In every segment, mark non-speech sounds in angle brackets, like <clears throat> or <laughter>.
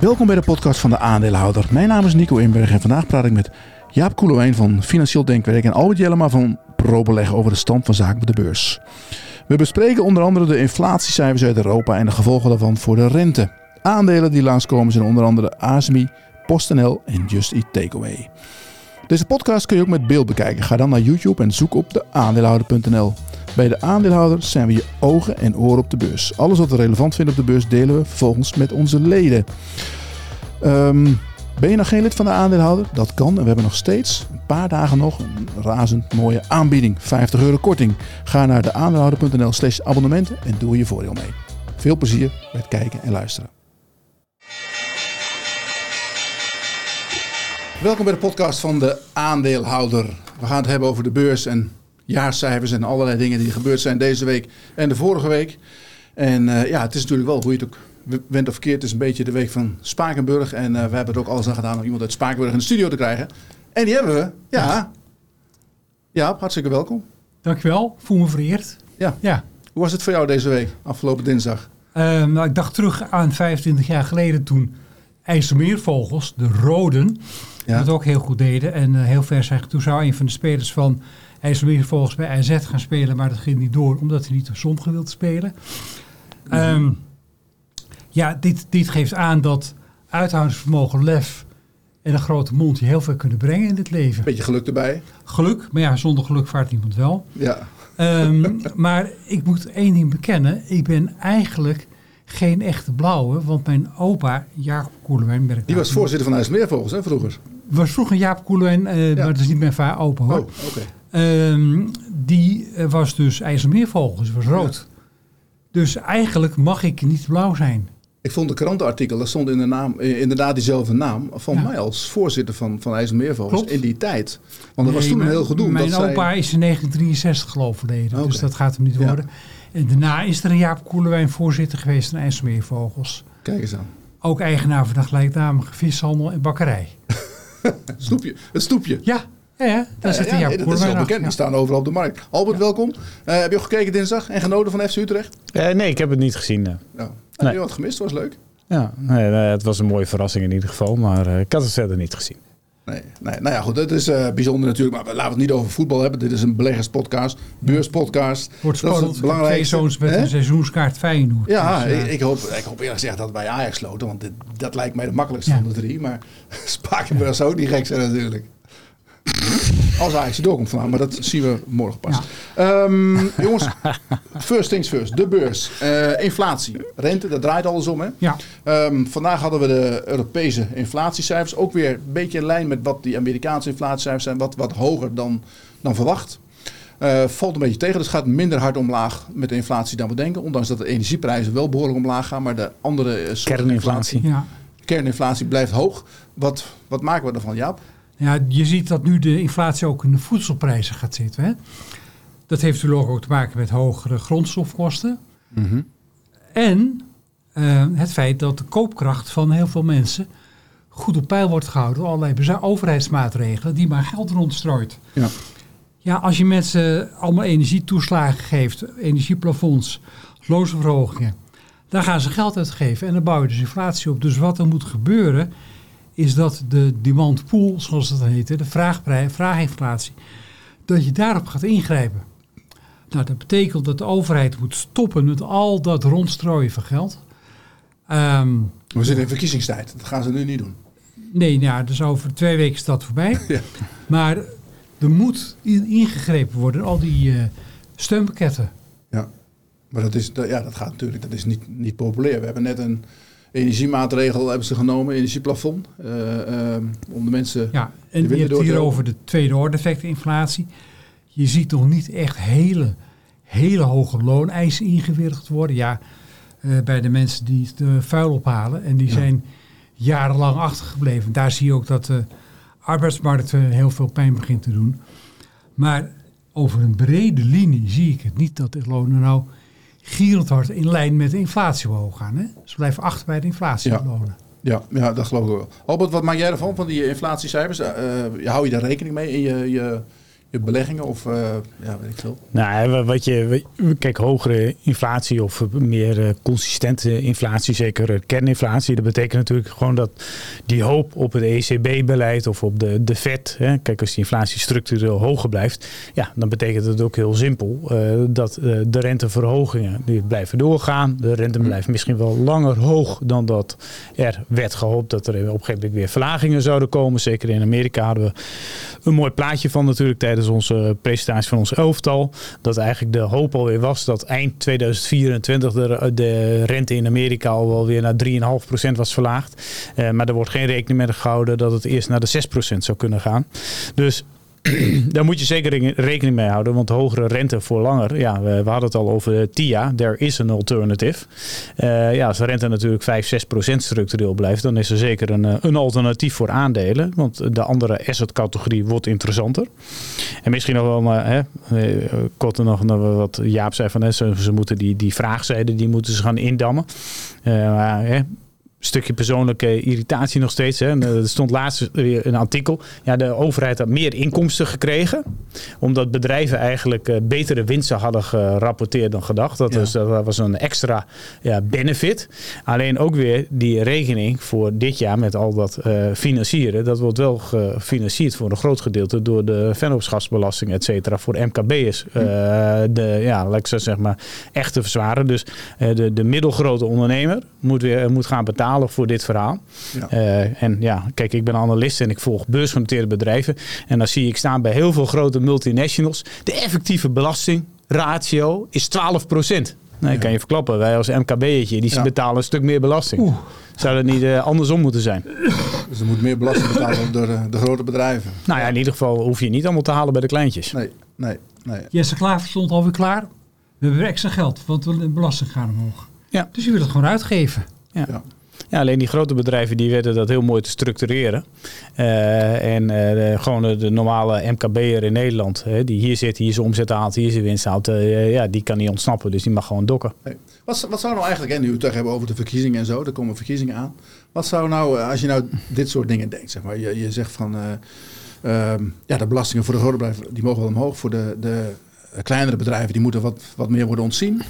Welkom bij de podcast van de aandeelhouder. Mijn naam is Nico Inberg en vandaag praat ik met Jaap Koelewijn van Financieel Denkwerk en Albert Jellema van ProBeleg over de stand van zaken op de beurs. We bespreken onder andere de inflatiecijfers uit Europa en de gevolgen daarvan voor de rente. Aandelen die langskomen zijn onder andere ASMI, PostNL en Just Eat Takeaway. Deze podcast kun je ook met beeld bekijken. Ga dan naar YouTube en zoek op de aandeelhouder.nl. Bij de aandeelhouder zijn we je ogen en oren op de beurs. Alles wat we relevant vinden op de beurs delen we vervolgens met onze leden. Ehm, ben je nog geen lid van de aandeelhouder? Dat kan. En we hebben nog steeds een paar dagen nog een razend mooie aanbieding. 50 euro korting. Ga naar de aandeelhouder.nl slash abonnementen en doe je voordeel mee. Veel plezier het kijken en luisteren. Welkom bij de podcast van de aandeelhouder. We gaan het hebben over de beurs en jaarcijfers en allerlei dingen die gebeurd zijn deze week en de vorige week. En uh, ja, het is natuurlijk wel, hoe je het ook went of verkeerd, het is een beetje de week van Spakenburg. En uh, we hebben er ook alles aan gedaan om iemand uit Spakenburg in de studio te krijgen. En die hebben we, ja. Ja, hartstikke welkom. Dankjewel, voel me vereerd. Ja. ja. Hoe was het voor jou deze week, afgelopen dinsdag? Uh, nou, ik dacht terug aan 25 jaar geleden toen IJsselmeervogels, de roden, ja. dat ook heel goed deden. En uh, heel ver zijn. Toen zou een van de spelers van IJsselmeervogels bij AZ gaan spelen, maar dat ging niet door omdat hij niet op sommigen wilde spelen. Ja. Um, ja, dit, dit geeft aan dat uithoudingsvermogen, lef en een grote mond je heel veel kunnen brengen in dit leven. Beetje geluk erbij. Geluk, maar ja, zonder geluk vaart niemand wel. Ja. Um, <laughs> maar ik moet één ding bekennen. Ik ben eigenlijk geen echte blauwe, want mijn opa, Jacob Koelewijn... Die was voorzitter van IJsselmeervogels, hè, vroeger? Was vroeger Jaap Koelewijn, uh, ja. maar dat is niet mijn vader opa, hoor. Oh, oké. Okay. Um, die uh, was dus IJsselmeervogels, was rood. Ja. Dus eigenlijk mag ik niet blauw zijn. Ik vond de krantenartikel, daar stond in de naam, inderdaad diezelfde naam van ja. mij als voorzitter van, van IJsselmeervogels in die tijd. Want dat nee, was toen een heel gedoe. Mijn dat opa zij... is in 1963 geloof ik verleden, okay. dus dat gaat hem niet worden. Ja. En daarna is er een Jaap Koelewijn voorzitter geweest van IJsselmeervogels. Kijk eens aan. Ook eigenaar van de gelijknamige vishandel en bakkerij. <laughs> stoepje, het stoepje. Ja, ja, daar zit ja, ja, ja, dat is wel bekend. Die staan overal op de markt. Albert, welkom. Uh, heb je ook gekeken dinsdag en genoten van FC Utrecht? Uh, nee, ik heb het niet gezien. Uh. Nou, heb je wat gemist? was leuk. Ja, nee, nee, het was een mooie verrassing in ieder geval. Maar ik had het verder niet gezien. Nee, nee, nou ja, goed, het is bijzonder natuurlijk. Maar laten we het niet over voetbal hebben. Dit is een beleggerspodcast, beurspodcast. Wordt spannend. Dat is. Twee zoons met He? een seizoenskaart Feyenoord. Ja, dus, ik, ik, hoop, ik hoop eerlijk gezegd dat bij Ajax sloten. Want dit, dat lijkt mij de makkelijkste van de drie. Maar <laughs> Spakenburg zou ook niet gek zijn natuurlijk. Als Ajax doorkomt vandaag, maar dat zien we morgen pas. Ja. Um, jongens, first things first. De beurs. Uh, inflatie. Rente, dat draait alles om. Hè? Ja. Um, vandaag hadden we de Europese inflatiecijfers. Ook weer een beetje in lijn met wat die Amerikaanse inflatiecijfers zijn. Wat, wat hoger dan, dan verwacht. Uh, valt een beetje tegen. Dus het gaat minder hard omlaag met de inflatie dan we denken. Ondanks dat de energieprijzen wel behoorlijk omlaag gaan. Maar de andere soort kerninflatie. Ja. Kerninflatie blijft hoog. Wat, wat maken we ervan, Jaap? Ja, je ziet dat nu de inflatie ook in de voedselprijzen gaat zitten. Hè? Dat heeft natuurlijk ook te maken met hogere grondstofkosten. Mm -hmm. En uh, het feit dat de koopkracht van heel veel mensen goed op peil wordt gehouden door allerlei overheidsmaatregelen die maar geld rondstrooit. Ja. Ja, als je mensen allemaal energietoeslagen geeft, energieplafonds, loonsverhogingen, dan gaan ze geld uitgeven en dan bouw je dus inflatie op. Dus wat er moet gebeuren, is dat de demand pool, zoals dat heet, de vraagprijs, vraaginflatie, dat je daarop gaat ingrijpen. Nou, dat betekent dat de overheid moet stoppen met al dat rondstrooien van geld. Um, We zitten in verkiezingstijd, dat gaan ze nu niet doen. Nee, nou, dus over twee weken is dat voorbij. <laughs> ja. Maar er moet ingegrepen worden, al die uh, steunpakketten. Ja, maar dat, is, dat, ja, dat gaat natuurlijk, dat is niet, niet populair. We hebben net een energiemaatregel hebben ze genomen, energieplafond. Uh, om de mensen. Ja, en je hebt hier over de tweede orde effecten inflatie. Je ziet nog niet echt hele, hele hoge looneisen ingewilligd worden. Ja, uh, bij de mensen die de vuil ophalen. En die ja. zijn jarenlang achtergebleven. Daar zie je ook dat de arbeidsmarkt heel veel pijn begint te doen. Maar over een brede linie zie ik het niet dat de lonen nou gierend hard in lijn met de inflatie omhoog gaan. Hè? Ze blijven achter bij de inflatielonen. Ja. Ja, ja, dat geloof ik wel. Albert, wat maak jij ervan, van die inflatiecijfers? Uh, hou je daar rekening mee in je, je, je beleggingen of uh, ja, weet ik veel? Nou, wat je, kijk, hogere inflatie of meer uh, consistente inflatie, zeker kerninflatie, dat betekent natuurlijk gewoon dat die hoop op het ECB-beleid of op de, de Fed, hè, kijk, als die inflatie structureel hoger blijft, ja, dan betekent het ook heel simpel dat de renteverhogingen die blijven doorgaan. De rente blijft misschien wel langer hoog dan dat er werd gehoopt dat er op een gegeven moment weer verlagingen zouden komen. Zeker in Amerika hadden we een mooi plaatje van natuurlijk tijdens onze presentatie van ons elftal. Dat eigenlijk de hoop alweer was dat eind 2024 de, rente in Amerika al wel weer naar 3,5% was verlaagd. Uh, maar er wordt geen rekening mee gehouden dat het eerst naar de 6% zou kunnen gaan. Dus <clears throat> daar moet je zeker rekening mee houden, want hogere rente voor langer. Ja, we, hadden het al over TIA, there is an alternative. Uh, ja, als de rente natuurlijk 5, 6 procent structureel blijft, dan is er zeker een, eh, een alternatief voor aandelen. Want de andere assetcategorie wordt interessanter. En misschien nog wel, maar hè, eh, kort nog wat Jaap zei van hè, ze, moeten die, die vraagzijde, die moeten ze gaan indammen. Uh, hè, stukje persoonlijke irritatie nog steeds. Hè. Er stond laatst weer een artikel. Ja, de overheid had meer inkomsten gekregen. Omdat bedrijven eigenlijk uh, betere winsten hadden gerapporteerd dan gedacht. Dat, was, dat was een extra ja, benefit. Alleen ook weer die rekening voor dit jaar met al dat uh, financieren. Dat wordt wel gefinancierd voor een groot gedeelte door de vennootschapsbelasting, et cetera. Voor MKB'ers. Uh, de, ja, laat ik zo zeg maar, echte verzwaren. Dus de, de middelgrote ondernemer moet, weer, moet gaan betalen voor dit verhaal. Ja. Uh, en ja, kijk, ik ben analist en ik volg beursgenoteerde bedrijven. En dan zie ik staan bij heel veel grote multinationals. De effectieve belastingratio is 12 procent. Nee, ja. kan je verklappen. Wij als MKB'tje, die ja. betalen een stuk meer belasting. Oeh. Zou dat niet uh, andersom moeten zijn? Dus er moet meer belasting betalen door de, de, grote bedrijven. Nou ja, in ieder geval hoef je niet allemaal te halen bij de kleintjes. Nee, nee, nee. Jesse Klaver stond alweer klaar. We hebben extra geld, want de belasting gaat omhoog. Ja. Dus je wil het gewoon uitgeven. Ja. ja. Ja, alleen die grote bedrijven die weten dat heel mooi te structureren. Uh, en de, gewoon de, normale MKB'er in Nederland, hè, die hier zit, hier zijn omzet haalt, hier zijn winst haalt, uh, ja, die kan niet ontsnappen. Dus die mag gewoon dokken. Wat, wat zou nou eigenlijk, en nu we het hebben over de verkiezingen en zo, er komen verkiezingen aan. Wat zou nou, als je nou dit soort dingen denkt, zeg maar, je, je zegt van, ehm, ja, de belastingen voor de grote bedrijven, die mogen wel omhoog. Voor de, de kleinere bedrijven, die moeten wat, wat meer worden ontzien.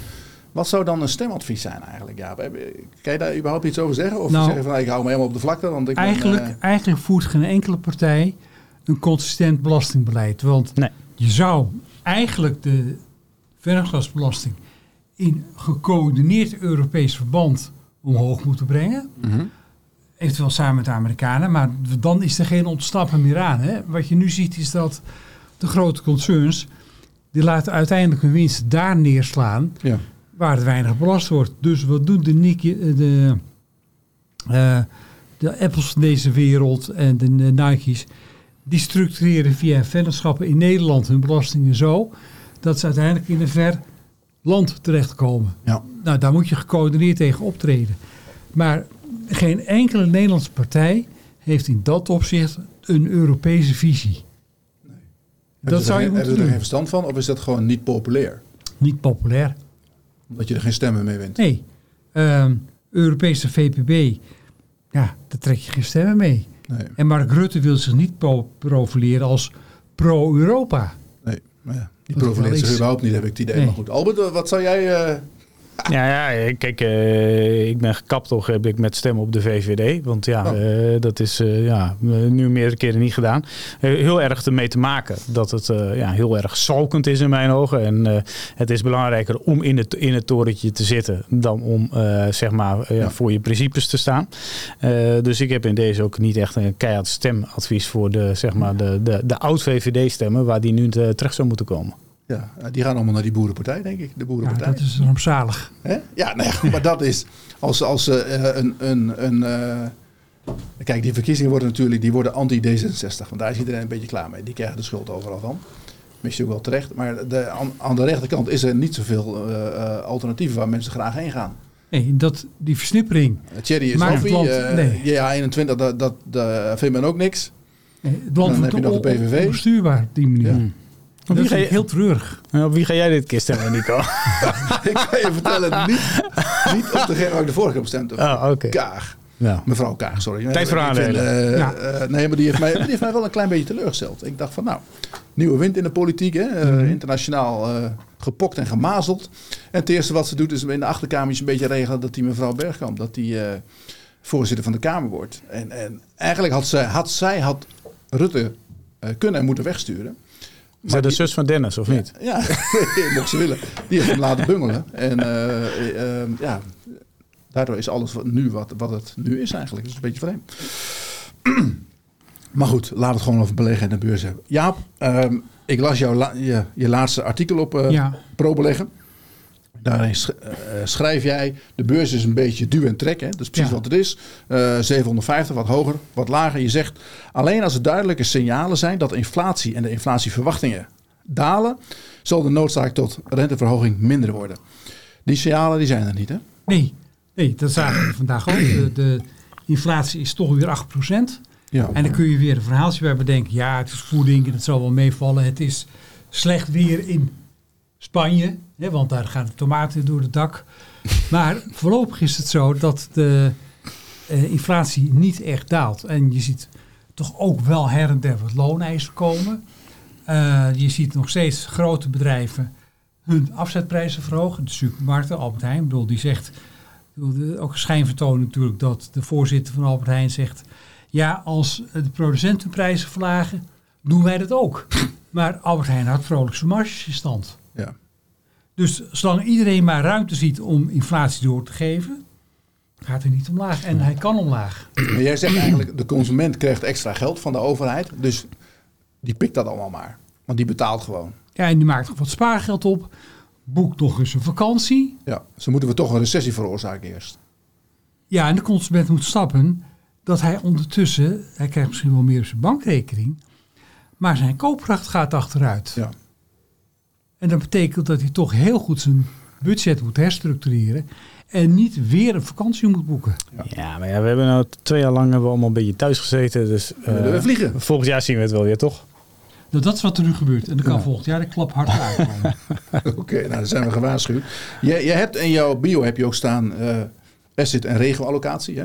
Wat zou dan een stemadvies zijn eigenlijk? Ja, kan je daar überhaupt iets over zeggen? Of nou, zeggen van ik hou me helemaal op de vlakte? Want ik eigenlijk, ben, uh... eigenlijk voert geen enkele partij een consistent belastingbeleid. Want nee. je zou eigenlijk de vennootschapsbelasting in gecoördineerd Europees verband omhoog moeten brengen. Mm -hmm. Eventueel samen met de Amerikanen. Maar dan is er geen ontsnappen meer aan. Hè? Wat je nu ziet is dat de grote concerns... die laten uiteindelijk hun winst daar neerslaan... Ja waar het weinig belast wordt. Dus wat doen de, Nike, eh, de, uh, de Apples van deze wereld en de Nike's? Die structureren via vennootschappen in Nederland hun belastingen zo dat ze uiteindelijk in een ver land terechtkomen. Ja. Nou, daar moet je gecoördineerd tegen optreden. Maar geen enkele Nederlandse partij heeft in dat opzicht een Europese visie. Nee. Dat zou je moeten doen. Er geen verstand van of is dat gewoon niet populair? Niet populair omdat je er geen stemmen mee wint. Nee. Uh, Europese VPB, ja, daar trek je geen stemmen mee. Nee. En Mark Rutte wil zich niet profileren als pro-Europa. Nee, maar ja, die profileert zich überhaupt niet, heb ik het idee. Nee. Maar goed, Albert, wat zou jij... Uh, ja, ja kijk, uh, ik ben gekapt toch heb ik met stemmen op de VVD. Want ja, oh. uh, dat is uh, ja, nu meerdere keren niet gedaan. heel erg ermee te maken dat het ja, heel erg salkend is in mijn ogen. En het is belangrijker om in het, in het torentje te zitten dan om zeg maar ja. voor je principes te staan. dus ik heb in deze ook niet echt een keihard stemadvies voor de, zeg maar, de, de, de oud-VVD stemmen waar die nu terecht zou moeten komen. Ja, die gaan allemaal naar die boerenpartij, denk ik. De boerenpartij. Ja, dat is rampzalig. Hè? Ja, nou ja, <laughs> maar dat is als, als uh, een. een, een uh, kijk, die verkiezingen worden natuurlijk die worden anti-D66. Want daar is iedereen een beetje klaar mee. Die krijgen de schuld overal van. Misschien ook wel terecht. Maar de, aan, aan, de rechterkant is er niet zoveel uh, alternatieven waar mensen graag heen gaan. Nee, dat, die versnippering. Thierry is Hoffie. Nee. Ja, 21, dat, dat, dat vindt men ook niks. Nee, het land wordt nog de PVV. bestuurbaar op die manier. Ja. Op wie ga je, heel treurig. Op wie ga jij dit keer stemmen, Nico? <laughs> ik kan je vertellen, niet, niet op degene waar ik de vorige keer op stemde. Oh, oké. Kaag. Ja. Mevrouw Kaag, sorry. Tijd voor Ik vind, aandelen. eh, Ja. eh, nee, maar die heeft, mij, die heeft mij wel een klein beetje teleurgesteld. Ik dacht van nou, nieuwe wind in de politiek. Hè? eh, Mhm. internationaal eh, gepokt en gemazeld. En het eerste wat ze doet is in de achterkamer een beetje regelen dat die mevrouw Bergkamp, dat die eh, voorzitter van de Kamer wordt. En, en eigenlijk had zij had, zij had Rutte eh, kunnen en moeten wegsturen. Is dat de die- zus van Dennis, of niet? Ja, <laughs> mocht ze willen. Die heeft hem laten bungelen. En eh, eh, eh, ja, daardoor is alles wat, nu wat, wat het nu is eigenlijk. Dat is een beetje vreemd. <clears throat> Maar goed, laten we het gewoon over beleggen en de beurs hebben. Jaap, ehm, ik las jouw la- je, je laatste artikel op eh Ja. ProBeleggen. Daarin eh, schrijf jij, de beurs is een beetje duw en trek. Hè? Dat is precies Ja. wat het is. Eh 750, wat hoger, wat lager. Je zegt, alleen als er duidelijke signalen zijn dat inflatie en de inflatieverwachtingen dalen, zal de noodzaak tot renteverhoging minder worden. Die signalen die zijn er niet, hè? Nee, nee, dat zagen we vandaag ook. De, de inflatie is toch weer 8%. Ja. En dan kun je weer een verhaaltje bij bedenken. Ja, het is voeding en het zal wel meevallen. Het is slecht weer in Spanje, hè, want daar gaan de tomaten door het dak. <laughs> Maar voorlopig is het zo dat de eh, inflatie niet echt daalt. En je ziet toch ook wel her en der wat looneisen komen. Eh, je ziet nog steeds grote bedrijven hun afzetprijzen verhogen. De supermarkten, Albert Heijn, bedoel, die zegt... ook schijnvertoon natuurlijk dat de voorzitter van Albert Heijn zegt... Ja, als de producenten prijzen verlagen, doen wij dat ook. Maar Albert Heijn houdt vrolijk zijn marges in stand. Ja. Dus zolang iedereen maar ruimte ziet om inflatie door te geven, gaat hij niet omlaag. En hij kan omlaag. Maar jij zegt eigenlijk, de consument krijgt extra geld van de overheid. Dus die pikt dat allemaal maar. Want die betaalt gewoon. Ja, en die maakt nog wat spaargeld op, boekt nog eens een vakantie. Ja, dus moeten we toch een recessie veroorzaken eerst. Ja, en de consument moet snappen dat hij ondertussen, hij krijgt misschien wel meer op zijn bankrekening, maar zijn koopkracht gaat achteruit. Ja. En dat betekent dat hij toch heel goed zijn budget moet herstructureren en niet weer een vakantie moet boeken. Ja, maar ja, we hebben nou twee jaar lang hebben we allemaal een beetje thuis gezeten. Dus We eh, vliegen. volgend jaar zien we het wel weer, toch? Nou, dat is wat er nu gebeurt. En dan kan Ja. volgend jaar de klap harder aankomen. <laughs> Oké, nou dan zijn we gewaarschuwd. Je, je hebt in jouw bio heb je ook staan eh, asset en regio-allocatie. Hè?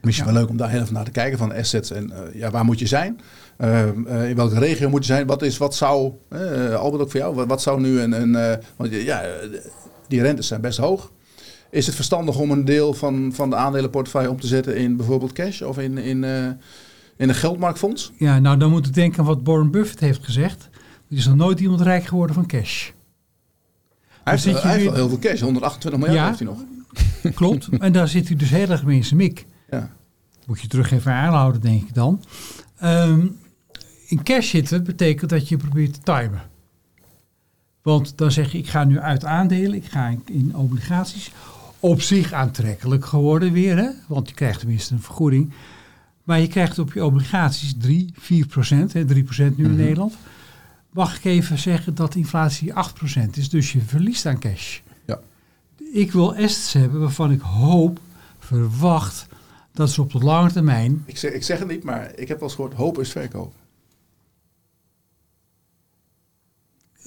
Misschien Ja. wel leuk om daar heel even naar te kijken van assets en eh, ja, waar moet je zijn? Eh, eh, in welke regio moet je zijn? Wat, is, wat zou, eh, Albert ook voor jou, wat, wat zou nu een, een eh, want ja, die rentes zijn best hoog. Is het verstandig om een deel van, van de aandelenportefeuille om te zetten in bijvoorbeeld cash of in, in, in een geldmarktfonds? Ja, nou dan moet ik denken aan wat Warren Buffett heeft gezegd. Er is nog nooit iemand rijk geworden van cash. Hij heeft, hij heeft heel veel cash, 128 miljard Ja. heeft hij nog. Klopt. <laughs> en daar zit u dus heel erg mee in zijn mik. Ja. Moet je terug even aanhouden, denk ik dan. Ehm, in cash zitten betekent dat je probeert te timen. Want dan zeg je, ik ga nu uit aandelen, ik ga in, in obligaties. Op zich aantrekkelijk geworden weer, hè? want je krijgt tenminste een vergoeding. Maar je krijgt op je obligaties 3, 4 procent, hè, 3 procent nu in Mhm. Nederland. Mag ik even zeggen dat inflatie 8 procent is, dus je verliest aan cash. Ja. Ik wil assets hebben waarvan ik hoop, verwacht, dat ze op de lange termijn Ik zeg, ik zeg het niet, maar ik heb wel eens gehoord, hoop is verkoop.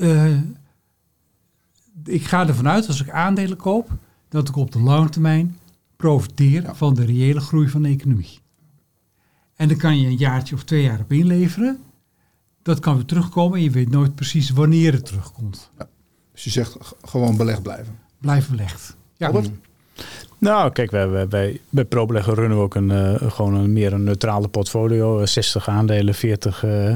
Eh, ik ga ervan uit als ik aandelen koop, dat ik op de lange termijn profiteer Ja. van de reële groei van de economie. En dan kan je een jaartje of twee jaar op inleveren. Dat kan weer terugkomen en je weet nooit precies wanneer het terugkomt. Dus je zegt gewoon belegd blijven. Blijf belegd. Ja? Nou, kijk, wij, wij, wij, bij ProBelegger runnen we ook een, eh, gewoon een meer een neutrale portfolio. Eh, 60 aandelen, 40, eh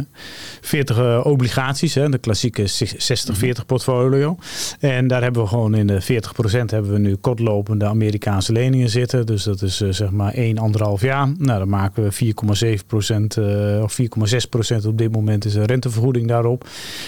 40 eh, obligaties. Hè, de klassieke 60-40 portfolio. En daar hebben we gewoon in de 40% hebben we nu kortlopende Amerikaanse leningen zitten. Dus dat is eh, zeg maar 1, 1,5 jaar. Nou, dan maken we 4,7% eh, of 4,6% op dit moment is een rentevergoeding daarop.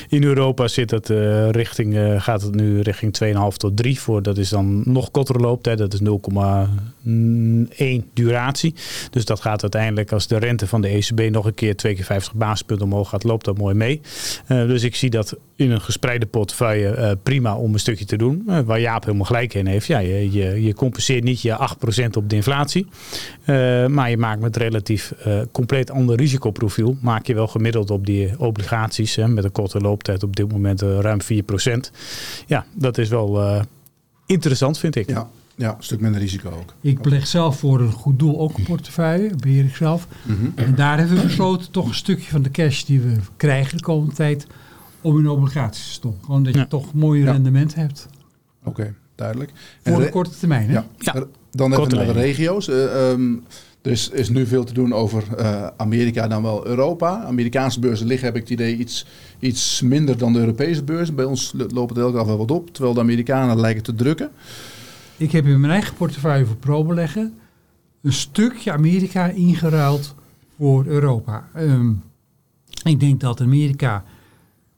In Europa zit het, eh, richting, eh, gaat het nu richting 2,5 tot 3 voor. Dat is dan nog kortere looptijd. Dat is 0,1 duratie. Dus dat gaat uiteindelijk als de rente van de ECB nog een keer twee keer 50 basispunten omhoog gaat, loopt dat mooi mee. Eh, dus ik zie dat in een gespreide portefeuille eh, prima om een stukje te doen. Eh, waar Jaap helemaal gelijk in heeft. Ja, je, je, compenseert niet je 8% op de inflatie. Maar je maakt met relatief compleet ander risicoprofiel. Maak je wel gemiddeld op die obligaties. Hè, met een korte looptijd op dit moment ruim 4%. Ja, dat is wel interessant vind ik. Ja. Ja, een stuk minder risico ook. Ik beleg zelf voor een goed doel ook een portefeuille, beheer ik zelf. Mhm. En daar hebben we besloten toch een stukje van de cash die we krijgen de komende tijd om in obligaties te stoppen. Gewoon dat je Ja. toch een mooi Ja. rendement hebt. Oké, duidelijk. En Voor de re- korte termijn. Hè? Ja. Ja. Dan even Korte naar de termijn. regio's. Ehm, er is, is nu veel te doen over eh, Amerika dan wel Europa. Amerikaanse beurzen liggen, heb ik het idee, iets, iets minder dan de Europese beurzen. Bij ons lo- loopt het elke dag wel wat op, terwijl de Amerikanen lijken te drukken. Ik heb in mijn eigen portefeuille voor pro-beleggen een stukje Amerika ingeruild voor Europa. Ehm, ik denk dat Amerika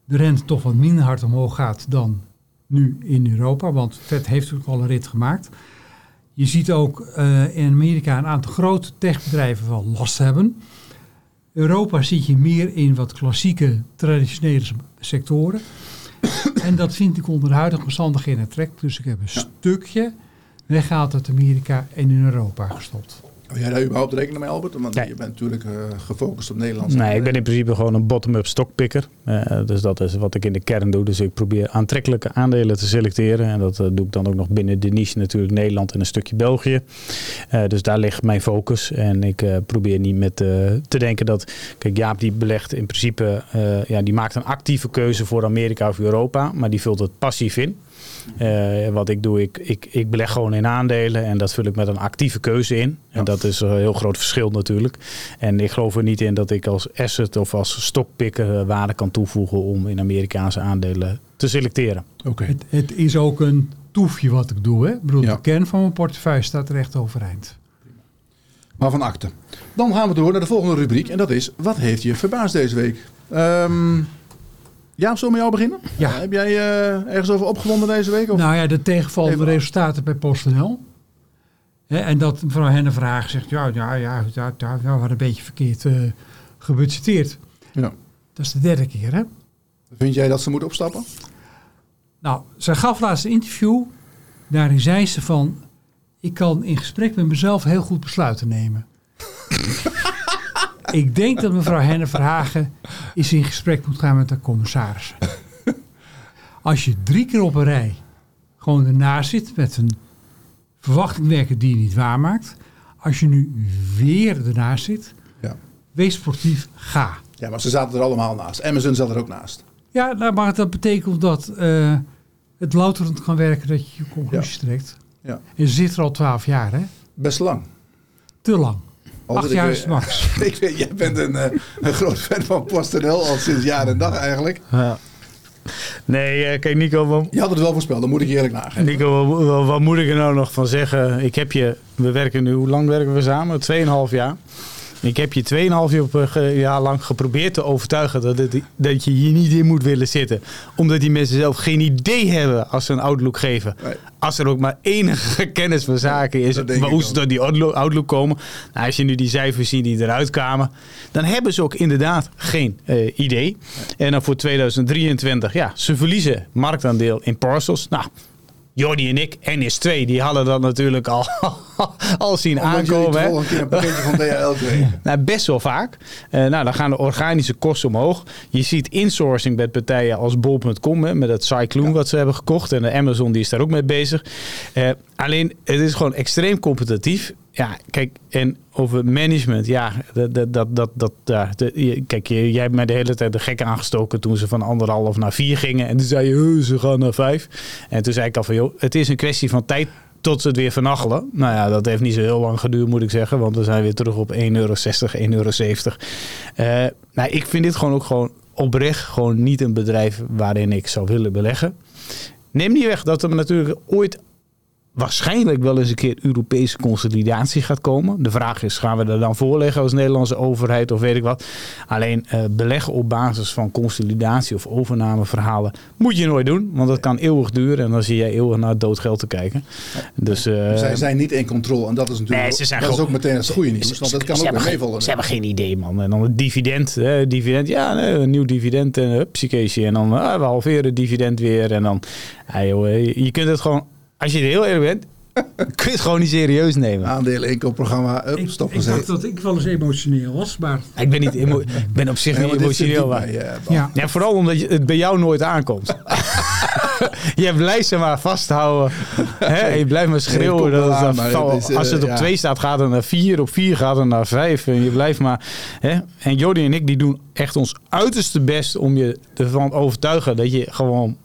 de rente toch wat minder hard omhoog gaat dan nu in Europa. Want Fed heeft natuurlijk al een rit gemaakt. Je ziet ook eh, in Amerika een aantal grote techbedrijven wel last hebben. Europa zit je meer in wat klassieke, traditionele sectoren. en dat vind ik onder de huidige omstandigheden trekt. Dus ik heb een stukje weggehaald uit Amerika en in Europa gestopt. Hou jij daar überhaupt rekening mee, Albert? Want Nee. je bent natuurlijk eh, gefocust op Nederlands. Nee, ik ben in principe gewoon een bottom-up stockpicker. Eh, dus dat is wat ik in de kern doe. Dus ik probeer aantrekkelijke aandelen te selecteren. En dat eh, doe ik dan ook nog binnen de niche natuurlijk Nederland en een stukje België. Eh, dus daar ligt mijn focus. En ik eh, probeer niet met eh, te denken dat... Kijk, Jaap die belegt in principe... eh, ja, die maakt een actieve keuze voor Amerika of Europa. Maar die vult het passief in. Eh, wat ik doe, ik, ik, ik beleg gewoon in aandelen en dat vul ik met een actieve keuze in. En Ja. dat is een heel groot verschil natuurlijk. En ik geloof er niet in dat ik als asset of als stockpicker eh, waarde kan toevoegen om in Amerikaanse aandelen te selecteren. Oké. Het, het is ook een toefje wat ik doe. Hè? Ik bedoel, Ja. De kern van mijn portefeuille staat recht overeind. Maar van akte. Dan gaan we door naar de volgende rubriek. En dat is, wat heeft je verbaasd deze week? Ehm ja, zullen we met jou beginnen? Ja. heb jij eh, ergens over opgewonden deze week? Of? Nou ja, de tegenvallende Even- resultaten bij PostNL. Hè, en dat mevrouw Henne Vraag zegt, ja, ja, ja, ja, ja, we hadden een beetje verkeerd eh gebudgeteerd. Ja. Dat is de derde keer, hè? Vind jij dat ze moet opstappen? Nou, zij gaf laatst een interview. Daarin zei ze van, ik kan in gesprek met mezelf heel goed besluiten nemen. <laughs> ik denk dat mevrouw Henne Verhagen eens in gesprek moet gaan met de commissarissen. Als je drie keer op een rij gewoon ernaast zit met een verwachting werken die je niet waarmaakt. Als je nu weer ernaast zit, Ja. wees sportief, ga. Ja, maar ze zaten er allemaal naast. Amazon zat er ook naast. Ja, nou, maar dat betekent dat eh, het louterend kan werken dat je je conclusies trekt. Ja. En ze zit er al twaalf jaar, hè? Best lang. Te lang. Acht jaar weet- is het max. <laughs> ik weet, jij bent een, eh, een groot fan van PostNL al sinds jaar en dag eigenlijk. Nee, eh, kijk Nico, wat, Je had het wel voorspeld, dat moet ik je eerlijk nageven. Nico, wat, wat- moet ik er nou nog van zeggen? Ik heb je, we werken nu, hoe lang werken we samen? 2,5 jaar. Ik heb je 2,5 jaar, op, eh, jaar lang geprobeerd te overtuigen dat, het, dat je hier niet in moet willen zitten. Omdat die mensen zelf geen idee hebben als ze een outlook geven. Nee. Als er ook maar enige <laughs> kennis van zaken is, maar hoe ze tot die outlook, outlook komen. Nou, als je nu die cijfers ziet die eruit kwamen, dan hebben ze ook inderdaad geen eh, idee. En dan voor 2023, ja, ze verliezen marktaandeel in parcels. Nou, Jordi en ik, NS2, die hadden dat natuurlijk al, <laughs> al zien Omdat aankomen. hè. een keer een pakketje van DHL kregen. <laughs> Nou, best wel vaak. Eh, nou, dan gaan de organische kosten omhoog. Je ziet insourcing bij partijen als bol.com hè, met het Cyclone wat ze hebben gekocht. En de Amazon die is daar ook mee bezig. Eh, alleen, het is gewoon extreem competitief. Ja, kijk, en over management, ja, dat, dat, dat, dat, ja, de- kijk, jij hebt mij de hele tijd de gek aangestoken toen ze van anderhalf naar vier gingen. En toen zei je, "Huh, ze gaan naar vijf. En toen zei ik al van, joh, het is een kwestie van tijd tot ze het weer vernachelen. Nou ja, dat heeft niet zo heel lang geduurd, moet ik zeggen. Want we zijn weer terug op 1,60 euro, 1,70 euro. Eh, nou, ik vind dit gewoon ook gewoon oprecht gewoon niet een bedrijf waarin ik zou willen beleggen. Neem niet weg dat er natuurlijk ooit waarschijnlijk wel eens een keer Europese consolidatie gaat komen. De vraag is, gaan we er dan voorleggen als Nederlandse overheid of weet ik wat. Alleen eh, beleggen op basis van consolidatie of overnameverhalen moet je nooit doen. Want dat kan eeuwig duren en dan zie je eeuwig naar doodgeld te kijken. Dus, eh, Zij zijn niet in controle en dat is natuurlijk Nee, ze zijn dat is ook meteen het goede nieuws. ze- Want dat kan ook weer hebben geen- meevallen. Ze hebben geen idee, man. En dan het dividend. Hè, dividend ja, nee, een nieuw dividend en hupsikeesje. En dan ah, we halveren het dividend weer. En dan, ah, joh, je kunt het gewoon, als je er heel eerlijk bent, <laughs> kun je het gewoon niet serieus nemen. Aandelen inkoopprogramma, up, Ik, stop ik dacht dat ik wel eens emotioneel was, maar Ik ben, niet emo- ik ben op zich Nee, niet emotioneel. Maar. bij, eh, ja. Ja, vooral omdat het bij jou nooit aankomt. <laughs> je blijft ze maar vasthouden. Hè? Je blijft maar schreeuwen. Nee, dat aan, maar is, eh, als het op ja. 2 staat, gaat het naar 4. Op 4 gaat het naar 5. En je blijft maar. Hè? En Jody en ik die doen echt ons uiterste best om je ervan te overtuigen dat je gewoon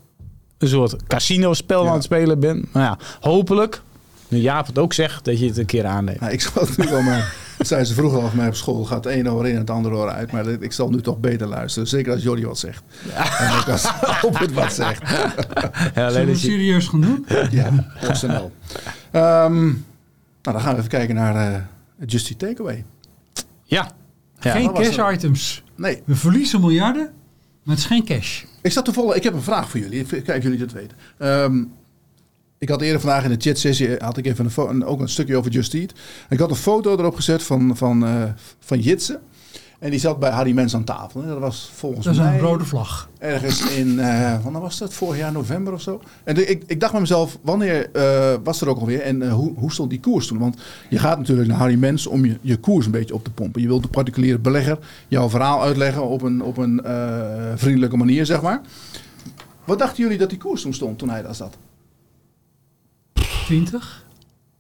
een soort casino-spel Ja. aan het spelen bent. Maar ja, hopelijk, nu Jaap het ook zegt, dat je het een keer aanneemt. Nou, ik zal het nu wel maar. Dat zei ze vroeger al van mij op school. Gaat de ene oor in en het andere oor uit. Maar ik zal nu toch beter luisteren. Zeker als Jordi wat zegt. En ook als <laughs> Albert wat zegt. Ja, Zullen alleen we het serieus gaan doen? Ja, heel snel. Ehm, nou, dan gaan we even kijken naar eh Justy Takeaway. ja. Ja. geen cash items. Nee, We verliezen miljarden, maar het is geen cash. Ik zat toevallig. Ik heb een vraag voor jullie. Kijk jullie dat weten. Ehm, ik had eerder vandaag in de chatsessie had ik even een ook een stukje over Just Eat. Ik had een foto erop gezet van, van, eh, van Jitse. En die zat bij Harry Mens aan tafel. En dat was volgens Dat is mij een rode vlag. ergens in, eh wanneer was dat? Vorig jaar november of zo. En de- ik, ik dacht bij mezelf, wanneer eh, was er ook alweer en eh, hoe, hoe stond die koers toen? Want je gaat natuurlijk naar Harry Mens om je, je koers een beetje op te pompen. Je wilt de particuliere belegger jouw verhaal uitleggen op een, op een eh, vriendelijke manier, zeg maar. Wat dachten jullie dat die koers toen stond toen hij daar zat? 20.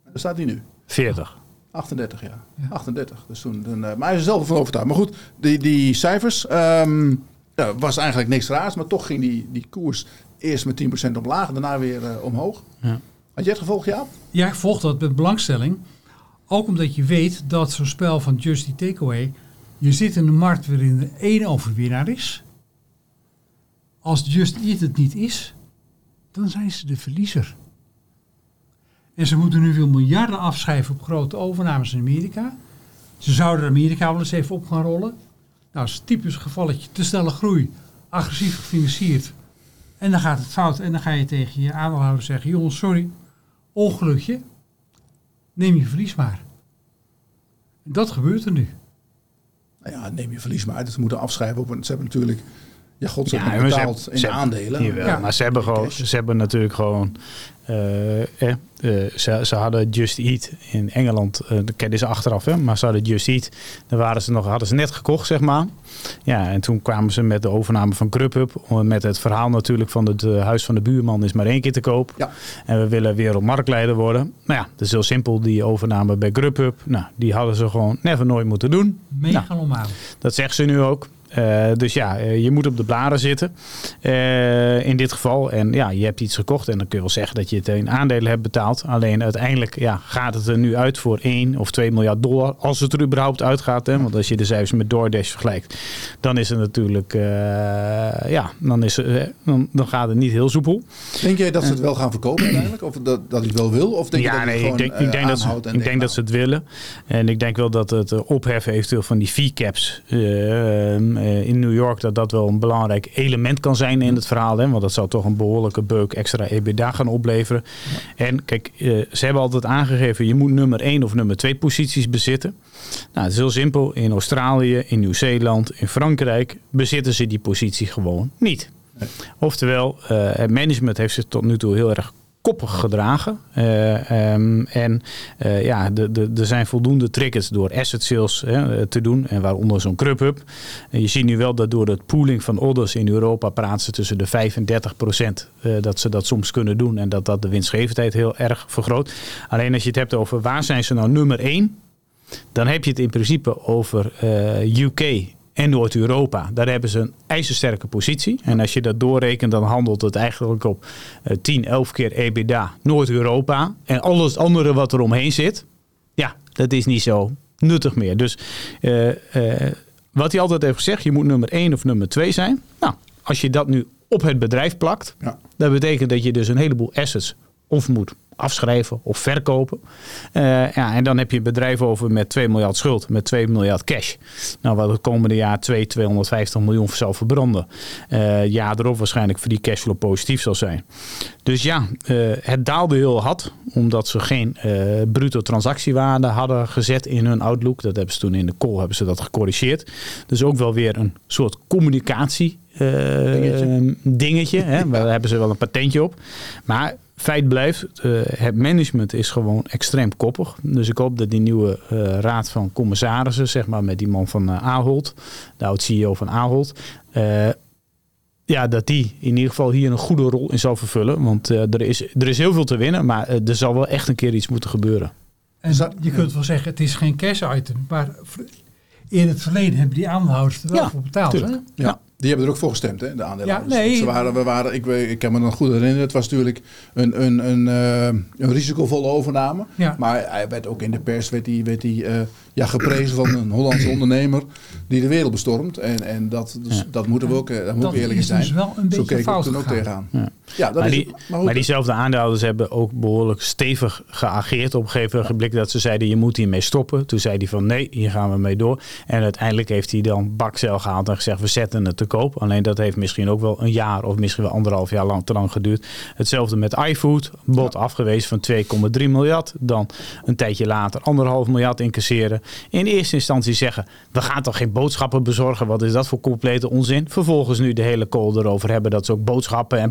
Daar staat hij nu. 40. 38, ja. Ja. 38. Dus toen, toen, eh, maar hij is er zelf van overtuigd. Maar goed, die, die cijfers ehm, ja, was eigenlijk niks raars. Maar toch ging die, die koers eerst met 10% omlaag daarna weer eh, omhoog. Ja. Had jij het gevolgd, Jaap? Ja, ik volg dat met belangstelling. Ook omdat je weet dat zo'n spel van Justy Takeaway... je zit in een markt waarin er één overwinnaar is. Als Just Eat het niet is, dan zijn ze de verliezer. En ze moeten nu veel miljarden afschrijven op grote overnames in Amerika. Ze zouden Amerika wel eens even op gaan rollen. Nou, dat is typisch gevalletje. Te snelle groei, agressief gefinancierd. En dan gaat het fout. En dan ga je tegen je aandeelhouder zeggen... jongens, sorry, ongelukje. Neem je verlies maar. En dat gebeurt er nu. Nou ja, neem je verlies maar. Ze moeten afschrijven op. Ze hebben natuurlijk... Ja, god, ze Ja, hebben maar ze betaald in ze aandelen. Jawel, Ja. maar ze hebben, gewoon, Cash. ze hebben natuurlijk gewoon. eh, eh, ze, ze hadden Just Eat in Engeland. eh dat kennen ze achteraf, hè, maar ze hadden Just Eat. Daar waren ze nog, hadden ze net gekocht, zeg maar. Ja, en toen kwamen ze met de overname van Grubhub. Met het verhaal natuurlijk van het huis van de buurman is maar één keer te koop. Ja. En we willen wereldmarktleider worden. Nou ja, dat is heel simpel. Die overname bij Grubhub. Nou, die hadden ze gewoon never nooit moeten doen. Megalomaan. Dat zegt ze nu ook. Eh, dus ja, eh, je moet op de blaren zitten. eh, in dit geval. En ja, je hebt iets gekocht. En dan kun je wel zeggen dat je het in aandelen hebt betaald. Alleen uiteindelijk ja, gaat het er nu uit voor 1 of 2 miljard dollar. Als het er überhaupt uitgaat. Hè? Want als je de cijfers met DoorDash vergelijkt. Dan is het natuurlijk. ja, dan, is, dan, dan gaat het niet heel soepel. Denk jij dat ze het wel gaan verkopen uiteindelijk? Of dat, dat hij het wel wil? Of denk je ja, dat hij nee, gewoon ik denk, ik denk, dat ze, ik denk dat ze het willen. En ik denk wel dat het opheffen eventueel van die fee-caps eh, eh, in New York, dat dat wel een belangrijk element kan zijn in het verhaal. Hè? Want dat zou toch een behoorlijke beuk extra EBITDA gaan opleveren. En kijk, eh, ze hebben altijd aangegeven, je moet nummer 1 of nummer 2 posities bezitten. Nou, het is heel simpel. In Australië, in Nieuw-Zeeland, in Frankrijk bezitten ze die positie gewoon niet. Oftewel, eh, het management heeft zich tot nu toe heel erg koppig gedragen. Eh, ehm, en eh, ja, er zijn voldoende triggers door asset sales hè, te doen. En waaronder zo'n Grubhub. En je ziet nu wel dat door het pooling van orders in Europa praten ze tussen de 5 en 30 procent. eh, dat ze dat soms kunnen doen. En dat dat de winstgevendheid heel erg vergroot. Alleen als je het hebt over waar zijn ze nou nummer 1. Dan heb je het in principe over eh, UK en Noord-Europa. Daar hebben ze een ijzersterke positie. En als je dat doorrekent, dan handelt het eigenlijk op eh, 10, 11 keer EBITDA Noord-Europa. En alles andere wat er omheen zit, ja, dat is niet zo nuttig meer. Dus eh, eh, wat hij altijd heeft gezegd, je moet nummer 1 of nummer 2 zijn. Nou, als je dat nu op het bedrijf plakt, Ja. dat betekent dat je dus een heleboel assets of moet afschrijven of verkopen. Eh, ja, en dan heb je een bedrijf over met 2 miljard schuld, met 2 miljard cash. Nou, wat het komende jaar 2, 250 miljoen zal verbranden. Eh jaar erop waarschijnlijk voor die cashflow positief zal zijn. Dus ja, eh, het daalde heel hard, omdat ze geen bruto transactiewaarde hadden gezet in hun outlook. Dat hebben ze toen in de call hebben ze dat gecorrigeerd. Dus ook wel weer een soort communicatie Dingetje. dingetje hè. <laughs> Daar hebben ze wel een patentje op. Maar feit blijft, eh, het management is gewoon extreem koppig. Dus ik hoop dat die nieuwe eh, raad van commissarissen, zeg maar met die man van eh, Ahold, de oud-CEO van Ahold, eh, ja, dat die in ieder geval hier een goede rol in zal vervullen. Want er, is, er is heel veel te winnen, maar er zal wel echt een keer iets moeten gebeuren. En je kunt wel zeggen, het is geen cash item, maar in het verleden hebben die aandeelhouders er wel voor betaald. Hè? Ja. ja. Die hebben er ook voor gestemd, hè, de aandeelhouders. Ja, nee. Ze waren, we waren, ik, ik kan me nog goed herinneren, het was natuurlijk een, een, een, uh, een risicovolle overname. Ja. Maar hij werd ook in de pers werd hij, werd hij, uh, ja, geprezen van een Hollandse <clears throat> ondernemer die de wereld bestormt. En, en dat, dus, dat moeten we ook, uh, daar moeten we eerlijk zijn. Dus wel een beetje Zo keek ik toen ook tegenaan. Ja. Ja, dat maar, is, die, maar, maar, diezelfde aandeelhouders hebben ook behoorlijk stevig geageerd. Op een gegeven moment dat ze zeiden je moet hiermee stoppen. Toen zei hij van nee, hier gaan we mee door. En uiteindelijk heeft hij dan bakcel gehaald en gezegd we zetten het te koop. Alleen dat heeft misschien ook wel een jaar of misschien wel anderhalf jaar lang, te lang geduurd. Hetzelfde met iFood. Bod afgewezen van 2,3 miljard. Dan een tijdje later anderhalf miljard incasseren. In eerste instantie zeggen we gaan toch geen boodschappen bezorgen. Wat is dat voor complete onzin? Vervolgens nu de hele call erover hebben dat ze ook boodschappen en